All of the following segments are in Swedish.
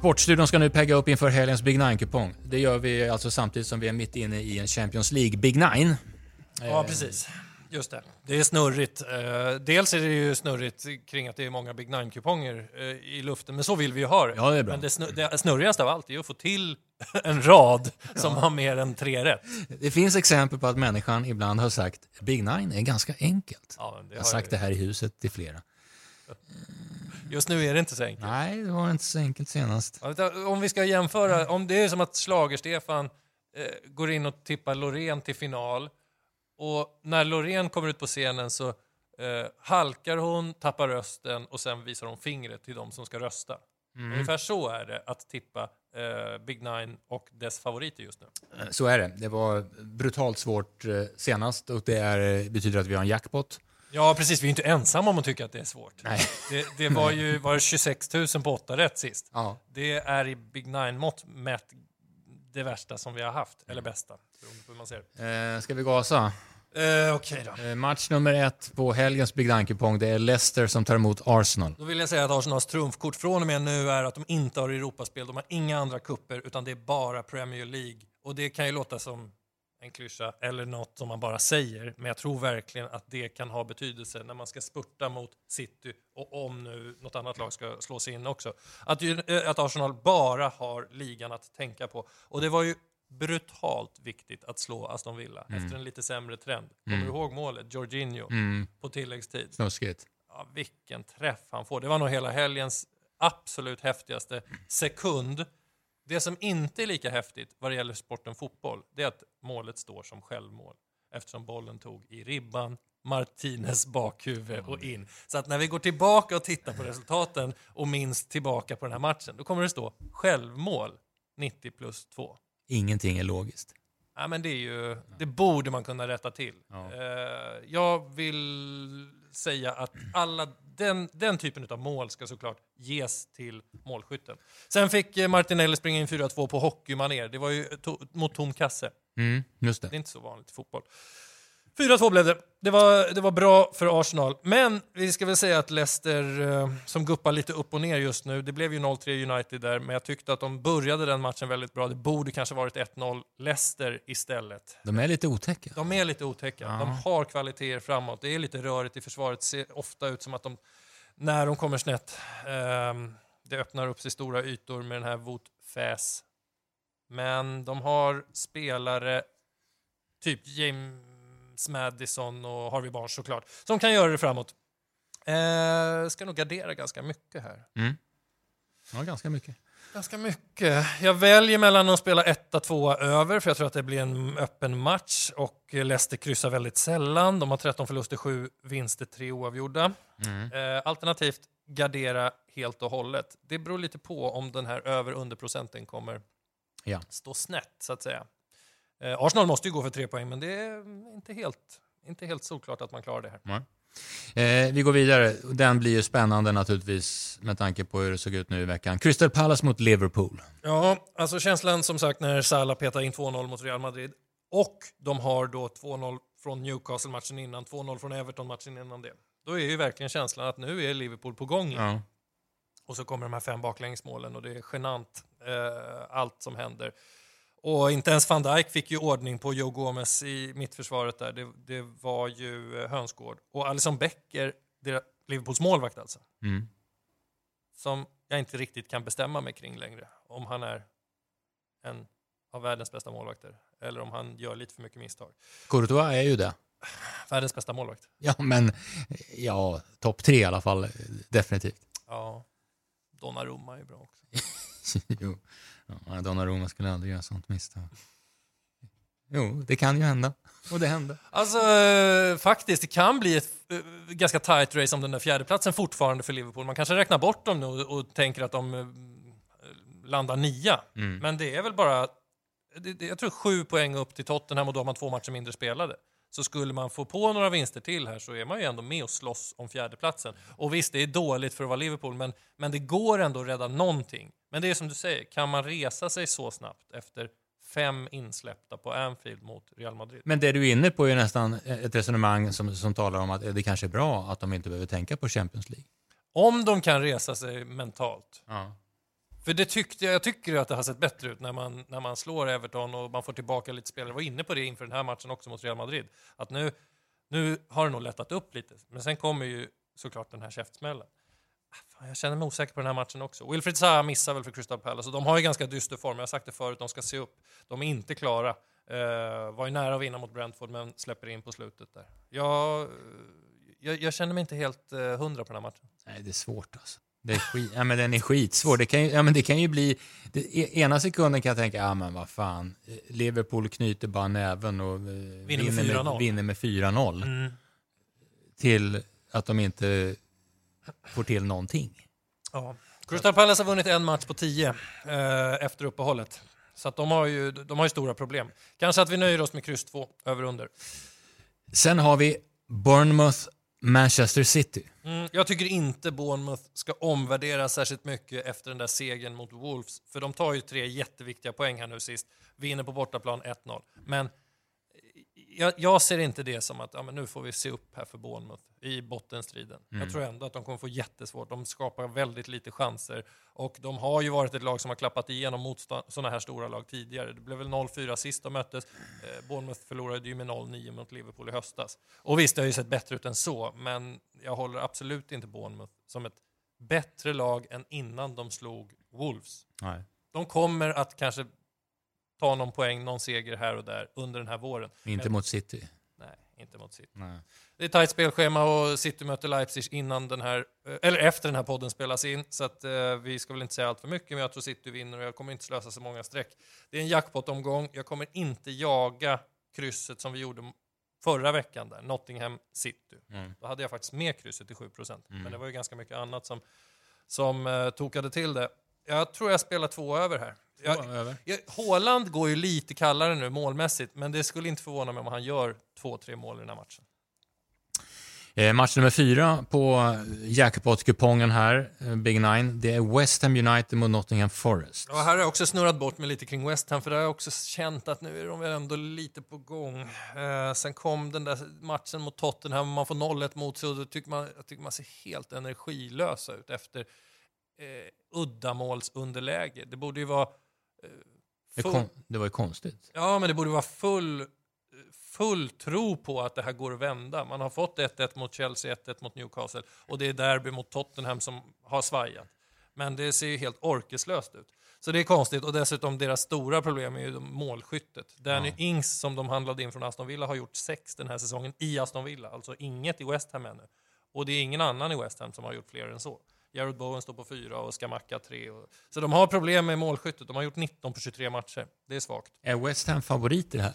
Sportstudion ska nu pegga upp inför helgens Big Nine-kupong. Det gör vi alltså samtidigt som vi är mitt inne i en Champions League Big Nine. Ja, precis. Just det. Det är snurrigt. Eh, dels är det ju snurrigt kring att det är många Big Nine-kuponger eh, i luften, men så vill vi ju ha det. Ja, det är bra. Men det, snur, det snurrigaste av allt är att få till en rad som har mer än tre rätt. Det finns exempel på att människan ibland har sagt Big Nine är ganska enkelt. Ja, Jag har har sagt ju- det här i huset till flera. Just nu är det inte så enkelt. Nej, det var inte så enkelt senast. Om vi ska jämföra, om det är som att Schlager-Stefan eh, går in och tippar Loreen till final och när Loreen kommer ut på scenen så eh, halkar hon, tappar rösten och sen visar hon fingret till de som ska rösta. Ungefär så är det att tippa eh, Big Nine och dess favoriter just nu. Eh, Så är det. Det var brutalt svårt eh, senast och det är, betyder att vi har en jackpot. Ja, precis. Vi är inte ensamma om att tycka att det är svårt. Nej. Det, det var ju var det 26 000 på åtta rätt sist. Ja. Det är i Big Nine-mått mätt det värsta som vi har haft, eller bästa, beroende på hur man ser det. Eh, ska vi gasa? Eh, Okej då. Eh, match nummer ett på helgens Big Nine-kupong, det är Leicester som tar emot Arsenal. Då vill jag säga att Arsenals trumfkort från och med nu är att de inte har Europaspel, de har inga andra kupper utan det är bara Premier League. Och det kan ju låta som en klyscha eller något som man bara säger, men jag tror verkligen att det kan ha betydelse när man ska spurta mot City och om nu något annat lag ska slå sig in också. Att, eh, att Arsenal bara har ligan att tänka på. Och det var ju brutalt viktigt att slå Aston Villa efter en lite sämre trend. Kommer du ihåg målet? Jorginho på tilläggstid. Snuskigt. Ja, vilken träff han får. Det var nog hela helgens absolut häftigaste sekund. Det som inte är lika häftigt vad det gäller sporten fotboll, det är att målet står som självmål. Eftersom bollen tog i ribban, Martinez bakhuvud och in. Så att när vi går tillbaka och tittar på resultaten och minns tillbaka på den här matchen, då kommer det stå självmål 90 plus 2. Ingenting är logiskt. Ja, men det, är ju, det borde man kunna rätta till. Eh, jag vill säga att alla, den, den typen av mål ska såklart ges till målskytten. Sen fick eh, Martinelli springa in 4-2 på hockeymanér. Det var ju to, mot tom kasse. Mm, just Det är det. inte så vanligt i fotboll. 4-2 blev det. Det var, det var bra för Arsenal. Men vi ska väl säga att Leicester, eh, som guppar lite upp och ner just nu, det blev ju 0-3 United där, men jag tyckte att de började den matchen väldigt bra. Det borde kanske varit 1-0 Leicester istället. De är lite otäcka. De är lite otäcka. De har kvaliteter framåt. Det är lite rörigt i försvaret. Det ser ofta ut som att de, när de kommer snett, ehm, det öppnar upp sig stora ytor med den här Wout Faes. Men de har spelare, typ James Madison och Harvey Barnes såklart, som kan göra det framåt. Eh, ska nog gardera ganska mycket här. Ja, ganska mycket. Ganska mycket. Jag väljer mellan att spela 1-2 över, för jag tror att det blir en öppen match. Och Leicester kryssar väldigt sällan. De har 13 förluster, 7 vinster, 3 oavgjorda. Eh, alternativt gardera helt och hållet. Det beror lite på om den här över under procenten kommer Ja. stå snett, så att säga. Eh, Arsenal måste ju gå för tre poäng, men det är inte helt, inte helt solklart att man klarar det här. Eh, vi går vidare. Den blir ju spännande naturligtvis med tanke på hur det såg ut nu i veckan. Crystal Palace mot Liverpool. Ja, alltså känslan som sagt när Salah petar in 2-0 mot Real Madrid och de har då 2-0 från Newcastle-matchen innan, 2-0 från Everton-matchen innan det. Då är ju verkligen känslan att nu är Liverpool på gång igen. Ja. Och så kommer de här fem baklängsmålen och det är genant eh, allt som händer. Och inte ens van Dijk fick ju ordning på Joe Gomez i mittförsvaret där. Det, det var ju eh, hönsgård. Och Alisson Becker, Liverpools målvakt alltså, Mm. som jag inte riktigt kan bestämma mig kring längre. Om han är en av världens bästa målvakter eller om han gör lite för mycket misstag. Courtois är ju det. Världens bästa målvakt. Ja, men ja, topp tre i alla fall. eh, Definitivt. Ja. Donnarumma är bra också. jo, ja, Donnarumma skulle aldrig göra sånt misstag. Jo, det kan ju hända. Och det hände. Alltså eh, faktiskt, det kan bli ett eh, ganska tight race om den där fjärdeplatsen fortfarande för Liverpool. Man kanske räknar bort dem nu och, tänker att de eh, landar nia. Men det är väl bara, jag tror sju poäng upp till Tottenham och då har man två matcher mindre spelade. Så skulle man få på några vinster till här så är man ju ändå med och slåss om fjärdeplatsen. Och visst, det är dåligt för att vara Liverpool, men, men det går ändå att rädda någonting. Men det är som du säger, kan man resa sig så snabbt efter fem insläppta på Anfield mot Real Madrid? Men det du är inne på är nästan ett resonemang som, som talar om att det kanske är bra att de inte behöver tänka på Champions League. Om de kan resa sig mentalt. Ja. För det tyckte jag, jag tycker att det har sett bättre ut när man, när man slår Everton och man får tillbaka lite spelare. Jag var inne på det inför den här matchen också mot Real Madrid. Att nu, nu har det nog lättat upp lite. Men sen kommer ju såklart den här käftsmällen. Ah, fan, Jag känner mig osäker på den här matchen också. Wilfried Zaha missar väl för Crystal Palace och de har ju ganska dyster form. Jag har sagt det förut, de ska se upp. De är inte klara. Uh, var ju nära att vinna mot Brentford men släpper in på slutet där. Jag, jag, jag känner mig inte helt uh, hundra på den här matchen. Nej, det är svårt alltså. Det är skit, ja, men den är skitsvår. Det kan ju, ja, men det kan ju bli... Det, e- ena sekunden kan jag tänka, ja men vad fan, Liverpool knyter bara näven och eh, Vinner med 4-0. vinner med 4-0. Mm. Till att de inte får till någonting. Ja. Crystal Palace har vunnit en match på tio eh, efter uppehållet. Så de, har ju, de har ju stora problem. Kanske att vi nöjer oss med kryss 2 över under. Sen har vi Bournemouth, Manchester City. Mm, jag tycker inte Bournemouth ska omvärdera särskilt mycket efter den där segern mot Wolves. För de tar ju tre jätteviktiga poäng här nu sist. Vinner på bortaplan 1-0. Men jag, jag ser inte det som att ja, men nu får vi se upp här för Bournemouth i bottenstriden. Jag tror ändå att de kommer få jättesvårt. De skapar väldigt lite chanser och de har ju varit ett lag som har klappat igenom mot sådana här stora lag tidigare. Det blev väl 0-4 sist de möttes. Eh, Bournemouth förlorade ju med 0-9 mot Liverpool i höstas. Och visst, det har ju sett bättre ut än så, men jag håller absolut inte Bournemouth som ett bättre lag än innan de slog Wolves. Nej. De kommer att kanske ta någon poäng, någon seger här och där under den här våren. Inte mot City. Nej, inte mot City. Nej. Det är tajt spelschema och City möter Leipzig innan den här, eh, eller efter den här podden spelas in. Så att, eh, vi ska väl inte säga allt för mycket, men jag tror City vinner och jag kommer inte slösa så många streck. Det är en jackpot-omgång. Jag kommer inte jaga krysset som vi gjorde förra veckan där, Nottingham City. Mm. Då hade jag faktiskt med krysset till 7%. Men det var ju ganska mycket annat som, som uh, tokade till det. Jag tror jag spelar två över här. Jag, över. jag, Haaland går ju lite kallare nu målmässigt, men det skulle inte förvåna mig om han gör två, tre mål i den här matchen. Eh, match nummer fyra på jackpot-kupongen här, eh, Big Nine, det är West Ham United mot Nottingham Forest. Och här har jag också snurrat bort mig lite kring West Ham, för där har jag också känt att nu är de väl ändå lite på gång. Eh, sen kom den där matchen mot Tottenham, man får 0-1 mot sig och då tycker man, jag tycker man ser helt energilösa ut efter eh, uddamålsunderläge. Det borde ju vara... Eh, Det, full- kon- det var ju konstigt. Ja, men det borde vara full, full tro på att det här går att vända. Man har fått 1-1 mot Chelsea, 1-1 mot Newcastle och det är derby mot Tottenham som har svajat. Men det ser ju helt orkeslöst ut. Så det är konstigt och dessutom deras stora problem är ju målskyttet. Danny Ings som de handlade in från Aston Villa har gjort sex den här säsongen i Aston Villa, alltså inget i West Ham ännu. Och det är ingen annan i West Ham som har gjort fler än så. Jared Bowen står på fyra och Skamacka tre. Och... Så de har problem med målskyttet. De har gjort 19 på 23 matcher. Det är svagt. Är West Ham favoriter här?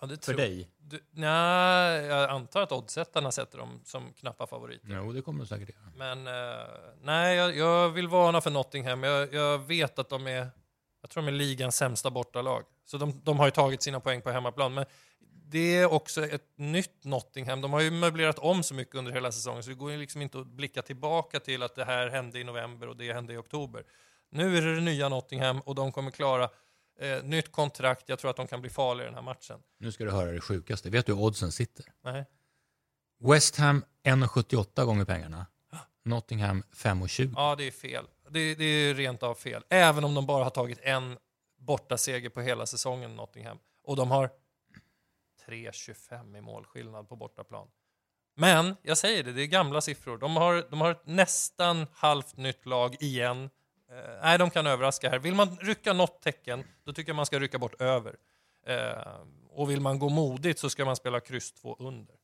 Ja, För tror- dig? Du, nej, jag antar att oddsättarna sätter dem som knappa favoriter. Jo, det kommer de säkert göra. Men eh, nej, jag, jag vill varna för Nottingham. Jag, jag vet att de är, jag tror de är ligans sämsta bortalag. Så de, de har ju tagit sina poäng på hemmaplan. Men det är också ett nytt Nottingham. De har ju möblerat om så mycket under hela säsongen så det går ju liksom inte att blicka tillbaka till att det här hände i november och det hände i oktober. Nu är det det nya Nottingham och de kommer klara eh, nytt kontrakt. Jag tror att de kan bli farliga i den här matchen. Nu ska du höra det sjukaste. Vet du hur oddsen sitter? Nej. West Ham 1,78 gånger pengarna. Nottingham 5,20. Ja, det är fel. Det, det är rent av fel. Även om de bara har tagit en bortaseger på hela säsongen, Nottingham. Och de har 3-25 i målskillnad på bortaplan. Men, jag säger det, det är gamla siffror. De har, de har ett nästan halvt nytt lag igen. Eh, nej, de kan överraska här. Vill man rycka något tecken, då tycker jag man ska rycka bort över. Eh, och vill man gå modigt så ska man spela kryss 2 under.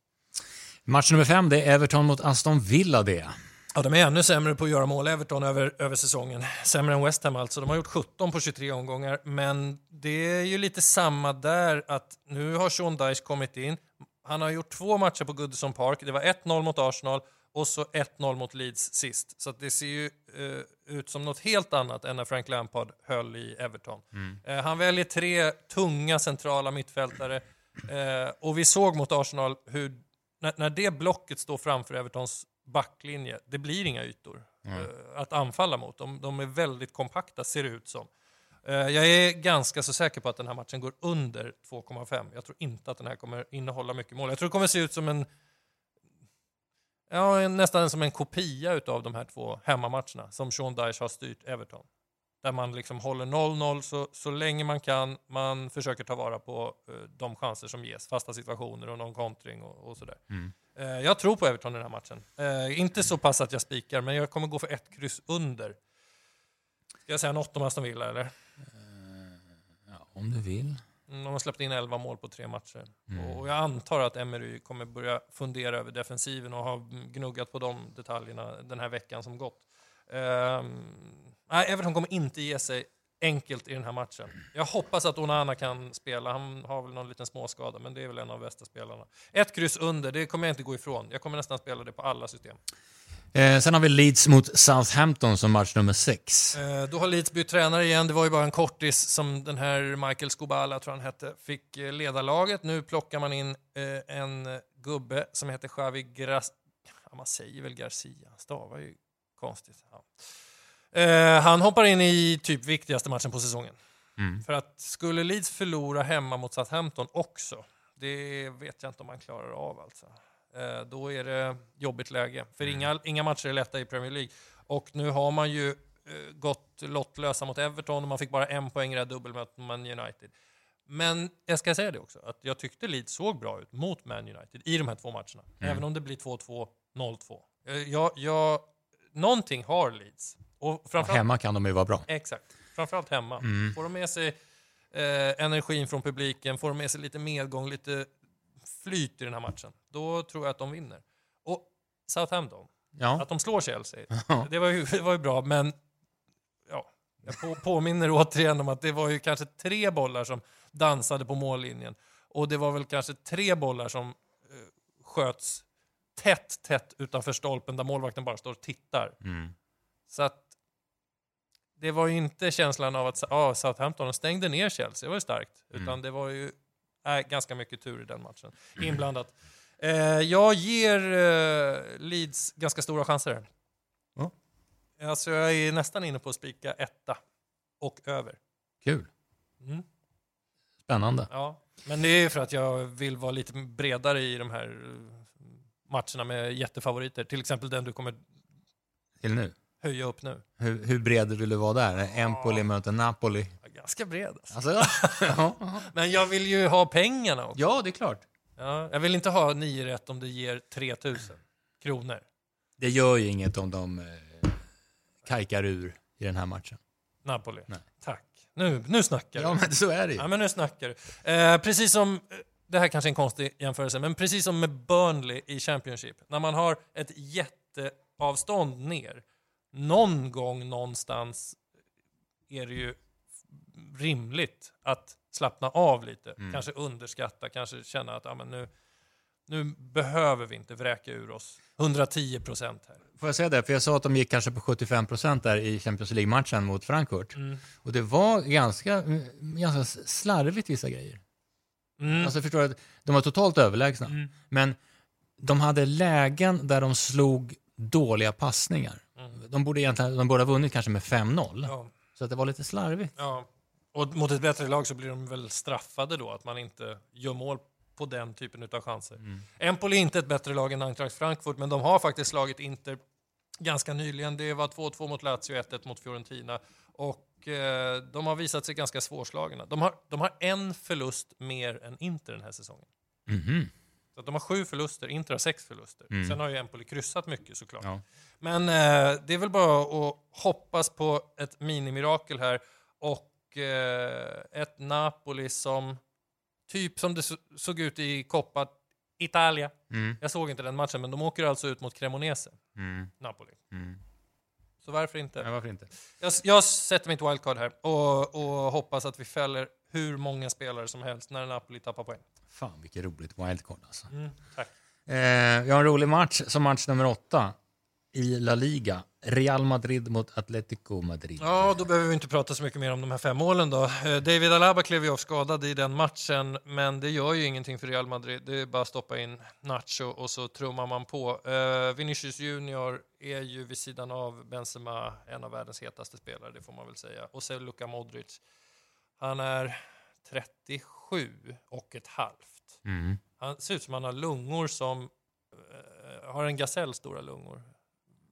Match nummer fem, det är Everton mot Aston Villa det. Ja, de är ännu sämre på att göra mål, Everton, över, över säsongen. Sämre än West Ham alltså. De har gjort 17 på 23 omgångar, men det är ju lite samma där att nu har Sean Dyche kommit in. Han har gjort två matcher på Goodison Park. Det var 1-0 mot Arsenal och så 1-0 mot Leeds sist. Så det ser ju eh, ut som något helt annat än när Frank Lampard höll i Everton. Eh, han väljer tre tunga centrala mittfältare eh, och vi såg mot Arsenal hur när, när det blocket står framför Evertons backlinje, det blir inga ytor eh, att anfalla mot. De, de är väldigt kompakta, ser det ut som. Eh, jag är ganska så säker på att den här matchen går under 2,5. Jag tror inte att den här kommer innehålla mycket mål. Jag tror det kommer se ut som en Ja, nästan som en kopia utav de här två hemmamatcherna som Sean Dyche har styrt Everton. där man liksom håller 0-0 så, så länge man kan. Man försöker ta vara på eh, de chanser som ges, fasta situationer och någon kontring och, och sådär. Mm. Eh, jag tror på Everton i den här matchen. Eh, inte så pass att jag spikar, men jag kommer gå för ett kryss under. Ska jag säga något om Aston Villa eller? Ja, om du vill. Mm, De har släppt in 11 mål på tre matcher. Mm. Och jag antar att Emery kommer börja fundera över defensiven och ha gnuggat på de detaljerna den här veckan som gått. Ehm, nej, Everton kommer inte ge sig enkelt i den här matchen. Jag hoppas att Onana kan spela. Han har väl någon liten småskada, men det är väl en av bästa spelarna. Ett kryss under, det kommer jag inte gå ifrån. Jag kommer nästan spela det på alla system. Eh, sen har vi Leeds mot Southampton som match nummer sex. Eh, Då har Leeds bytt tränare igen. Det var ju bara en kortis som den här Michael Scobala, tror han hette, fick eh, leda laget. Nu plockar man in eh, en gubbe som heter Xavi Gras... Ja, man säger väl Garcia, han stavar ju konstigt. Ja. Eh, han hoppar in i typ viktigaste matchen på säsongen. Mm. För att skulle Leeds förlora hemma mot Southampton också, det vet jag inte om man klarar av alltså. Eh, då är det jobbigt läge. För inga, inga matcher är lätta i Premier League. Och nu har man ju eh, gått lottlösa mot Everton och man fick bara en poäng i det här dubbelmötet med Man United. Men jag ska säga det också, att jag tyckte Leeds såg bra ut mot Man United i de här två matcherna. Även om det blir 2-2, 0-2. Eh, Jag, jag, någonting har Leeds. Och Och hemma kan de ju vara bra. Exakt. Framförallt hemma. Mm. Får de med sig eh, energin från publiken, får de med sig lite medgång, lite flyt i den här matchen, då tror jag att de vinner. Och Southampton, Ja. att de slår Chelsea, det var ju, det var ju bra, men ja, jag på, påminner återigen om att det var ju kanske tre bollar som dansade på mållinjen. Och det var väl kanske tre bollar som eh, sköts tätt, tätt utanför stolpen där målvakten bara står och tittar. Mm. Så att det var ju inte känslan av att ah, Southampton stängde ner Chelsea, det var ju starkt. Mm. Utan det var ju äh, ganska mycket tur i den matchen inblandat. Eh, jag ger eh, Leeds ganska stora chanser. Ja. Alltså jag är nästan inne på att spika etta och över. Kul. Mm. Spännande. Ja. Men det är för att jag vill vara lite bredare i de här eh, matcherna med jättefavoriter. Till exempel den du kommer Till nu. Höja upp nu. Hur, hur bred vill du vara där? Empoli möter Napoli. Ganska bred alltså. Alltså, ja. ja. Men jag vill ju ha pengarna också. ja, det är klart. Ja, jag vill inte ha 9 rätt om det ger 3000 kronor. Det gör ju inget om de eh, kajkar ur i den här matchen. Napoli. Nej. Tack. Nu, nu snackar Ja, du. men så är det ju. Ja, men nu snackar du. Eh, precis som, det här kanske är en konstig jämförelse, men precis som med Burnley i Championship. När man har ett jätteavstånd ner, någon gång någonstans är det ju rimligt att slappna av lite. Mm. Kanske underskatta, kanske känna att ja, men nu, nu behöver vi inte vräka ur oss 110 procent här. Får jag säga det? För jag sa att de gick kanske på 75 procent där i Champions League-matchen mot Frankfurt. Och det var ganska, mm, ganska slarvigt vissa grejer. Mm. Alltså förstår du, de var totalt överlägsna. Men de hade lägen där de slog dåliga passningar. De borde egentligen, de borde ha vunnit kanske med 5-0. Ja. Så att det var lite slarvigt. Ja. Och mot ett bättre lag så blir de väl straffade då, att man inte gör mål på den typen av chanser. Empoli är inte ett bättre lag än Eintracht Frankfurt, men de har faktiskt slagit Inter ganska nyligen. Det var 2-2 mot Lazio, 1-1 mot Fiorentina. Och eh, de har visat sig ganska svårslagna. De har, de har en förlust mer än Inter den här säsongen. Mhm. Så att de har sju förluster, Inter har sex förluster. Sen har ju Empoli kryssat mycket såklart. Ja. Men eh, det är väl bara att hoppas på ett minimirakel här och eh, ett Napoli som typ som det så- såg ut i Coppa Italia. Mm. Jag såg inte den matchen, men de åker alltså ut mot Cremonese, Mm. Napoli. Mm. Så varför inte? Ja, varför inte? Jag, jag sätter mitt wildcard här och, och hoppas att vi fäller hur många spelare som helst när Napoli tappar poäng. Fan vilket roligt wildcard alltså. Mm, tack. Eh, vi har en rolig match som match nummer åtta i La Liga. Real Madrid mot Atletico Madrid. Ja, då behöver vi inte prata så mycket mer om de här fem målen då. Eh, David Alaba klev ju av skadad i den matchen, men det gör ju ingenting för Real Madrid. Det är bara att stoppa in Nacho och så trummar man på. Uh, Vinicius Junior är ju vid sidan av Benzema en av världens hetaste spelare, det får man väl säga. Och så Luka Modric. Han är 37 och ett halvt. Mm. Han ser ut som han har lungor som eh, har en gasell stora lungor.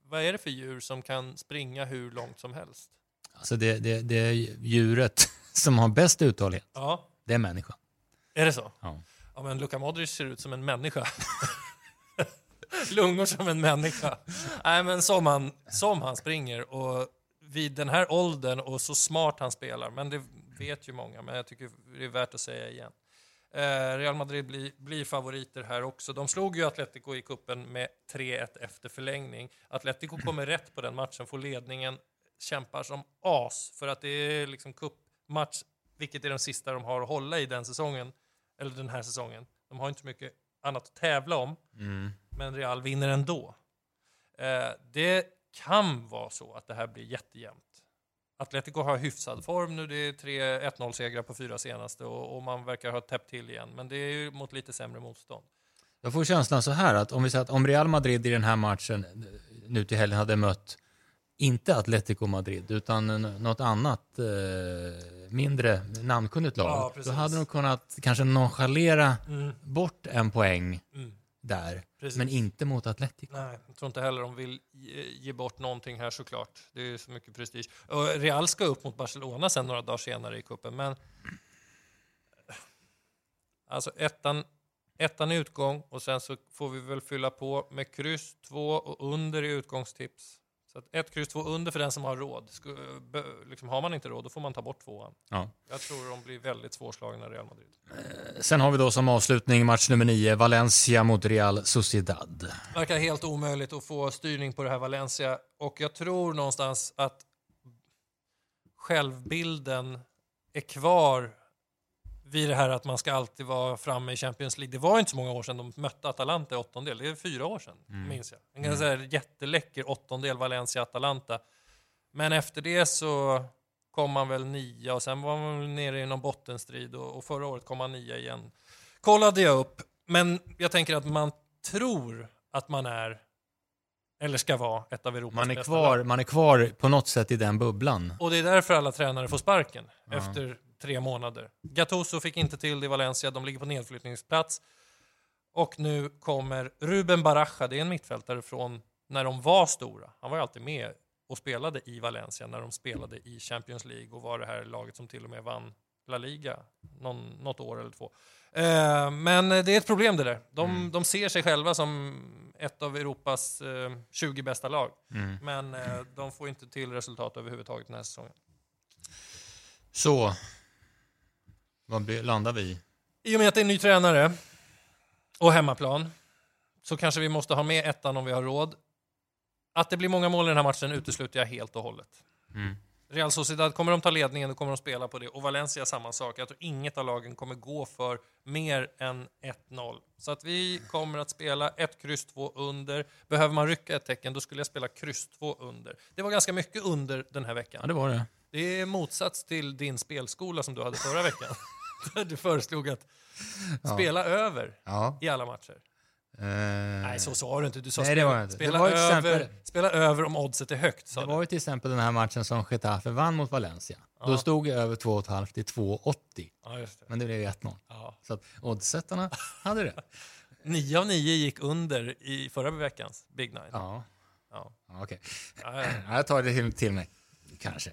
Vad är det för djur som kan springa hur långt som helst? Alltså det, det, det djuret som har bäst uthållighet, Ja, det är människan. är det så? Ja. Ja, men Luka Modric ser ut som en människa. Lungor som en människa. Nej, men som han, som han springer och vid den här åldern och så smart han spelar, men det vet ju många, men jag tycker det är värt att säga igen. Eh, Real Madrid blir, blir favoriter här också. De slog ju Atletico i kuppen med 3-1 efter förlängning. Atletico kommer rätt på den matchen, får ledningen, kämpar som as för att det är liksom cupmatch, vilket är den sista de har att hålla i den säsongen, eller den här säsongen. De har inte mycket annat att tävla om, Mm. men Real vinner ändå. Eh, det kan vara så att det här blir jättejämnt. Atletico har hyfsad form nu, det är tre 1-0-segrar på fyra senaste och, och man verkar ha täppt till igen, men det är ju mot lite sämre motstånd. Jag får känslan så här att om vi säger att om Real Madrid i den här matchen nu till helgen hade mött inte Atletico Madrid utan något annat eh, mindre namnkunnigt lag. Ja, då hade de kunnat kanske nonchalera Mm. bort en poäng Mm. Där. Precis. Men inte mot Atletico. Nej, jag tror inte heller de vill ge, bort någonting här såklart. Det är så mycket prestige. Och Real ska upp mot Barcelona sen några dagar senare i kuppen, men alltså ettan, ettan i utgång och sen så får vi väl fylla på med kryss 2 och under i utgångstips. Så att ett kryss 2 under för den som har råd. Liksom, har man inte råd, då får man ta bort tvåan. Ja. Jag tror de blir väldigt svårslagna, Real Madrid. Sen har vi då som avslutning match nummer nio, Valencia mot Real Sociedad. verkar helt omöjligt att få styrning på det här Valencia och jag tror någonstans att självbilden är kvar vid det här att man ska alltid vara framme i Champions League. Det var inte så många år sedan de mötte Atalanta i åttondel. Det är fyra år sedan, minns jag. En ganska mm. jätteläcker åttondel Valencia-Atalanta. Men efter det så kom man väl nia och sen var man nere i någon bottenstrid och, och förra året kom man nia igen. Kollade jag upp, men jag tänker att man tror att man är, eller ska vara, ett av Europas Man är, bästa kvar, lag. man är kvar på något sätt i den bubblan. Och det är därför alla tränare får sparken Ja. efter tre månader. Gattuso fick inte till det i Valencia, de ligger på nedflyttningsplats. Och nu kommer Ruben Baraja, det är en mittfältare från när de var stora. Han var ju alltid med och spelade i Valencia när de spelade i Champions League och var det här laget som till och med vann La Liga någon, något år eller två. Eh, men det är ett problem det där. De, Mm. de ser sig själva som ett av Europas eh, 20 bästa lag. Mm. Men eh, de får inte till resultat överhuvudtaget den här säsongen. Så, vad blir- landar vi i? I och med att det är en ny tränare och hemmaplan så kanske vi måste ha med ettan om vi har råd. Att det blir många mål i den här matchen utesluter jag helt och hållet. Mm. Real Sociedad, kommer de ta ledningen, då kommer de spela på det. Och Valencia samma sak. Jag tror inget av lagen kommer gå för mer än 1-0. Så att vi kommer att spela ett kryss 2 under. Behöver man rycka ett tecken, då skulle jag spela kryss 2 under. Det var ganska mycket under den här veckan. Ja, det var det. Det är motsats till din spelskola som du hade förra veckan. Där du föreslog att spela över Ja. i alla matcher. Eh, Nej, så sa du inte. Du sa Nej, det spela, inte. spela, Det var över, exempel- spela över om oddset är högt. Sa Det du. var ju till exempel den här matchen som Getafe vann mot Valencia. Då stod jag över 2,5 till 2,80. Ja, just det. Men det blev 1-0. Ja. Så att oddsättarna hade det. Nio av nio gick under i förra veckans Big Nine. Ja, Ja. ja okej. Ja, ja. Ja, Jag tar det till, till mig. Kanske.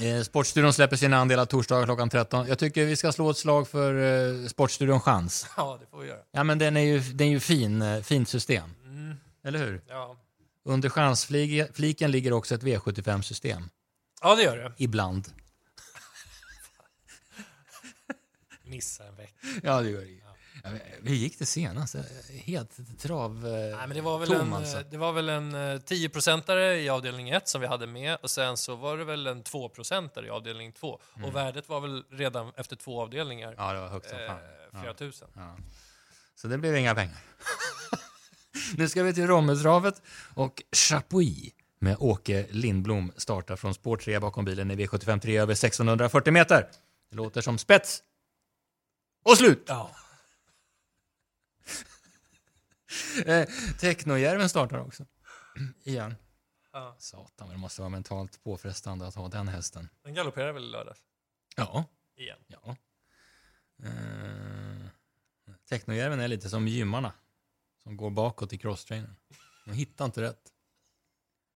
Eh, Sportstudion släpper sina andelar torsdagar klockan 13. Jag tycker vi ska slå ett slag för eh, Sportstudion Chans. ja, det får vi göra. Ja, men den är ju, den är ju fin, eh, fint system. Mm. Eller hur? Ja. Under chansfliken ligger också ett V75-system. ja, det gör det. Ibland. Missa en vecka. Ja, det gör det. Hur gick det senast? Eh, Helt trav... eh, Nej, men det var väl tom, en, alltså. det var väl en eh, 10-procentare i avdelning 1 som vi hade med och sen så var det väl en 2-procentare i avdelning 2. Och värdet var väl redan efter två avdelningar Mm. Ja, det var högt som eh, fan. flera Ja. tusen. Ja. Så det blev inga pengar. nu ska vi till Rommetravet och Chapuis med Åke Lindblom startar från spår 3 bakom bilen i V75 3 över 640 meter. Det låter som spets. Och slut! Ja. Eh, Technojärven startar också. Igen. ja. Satan, det måste vara mentalt påfrestande att ha den hästen. Den galopperar väl i lördags? Ja, Igen. ja. Eh, Technojärven är lite som gymmarna som går bakåt i crosstrainern. De hittar inte rätt.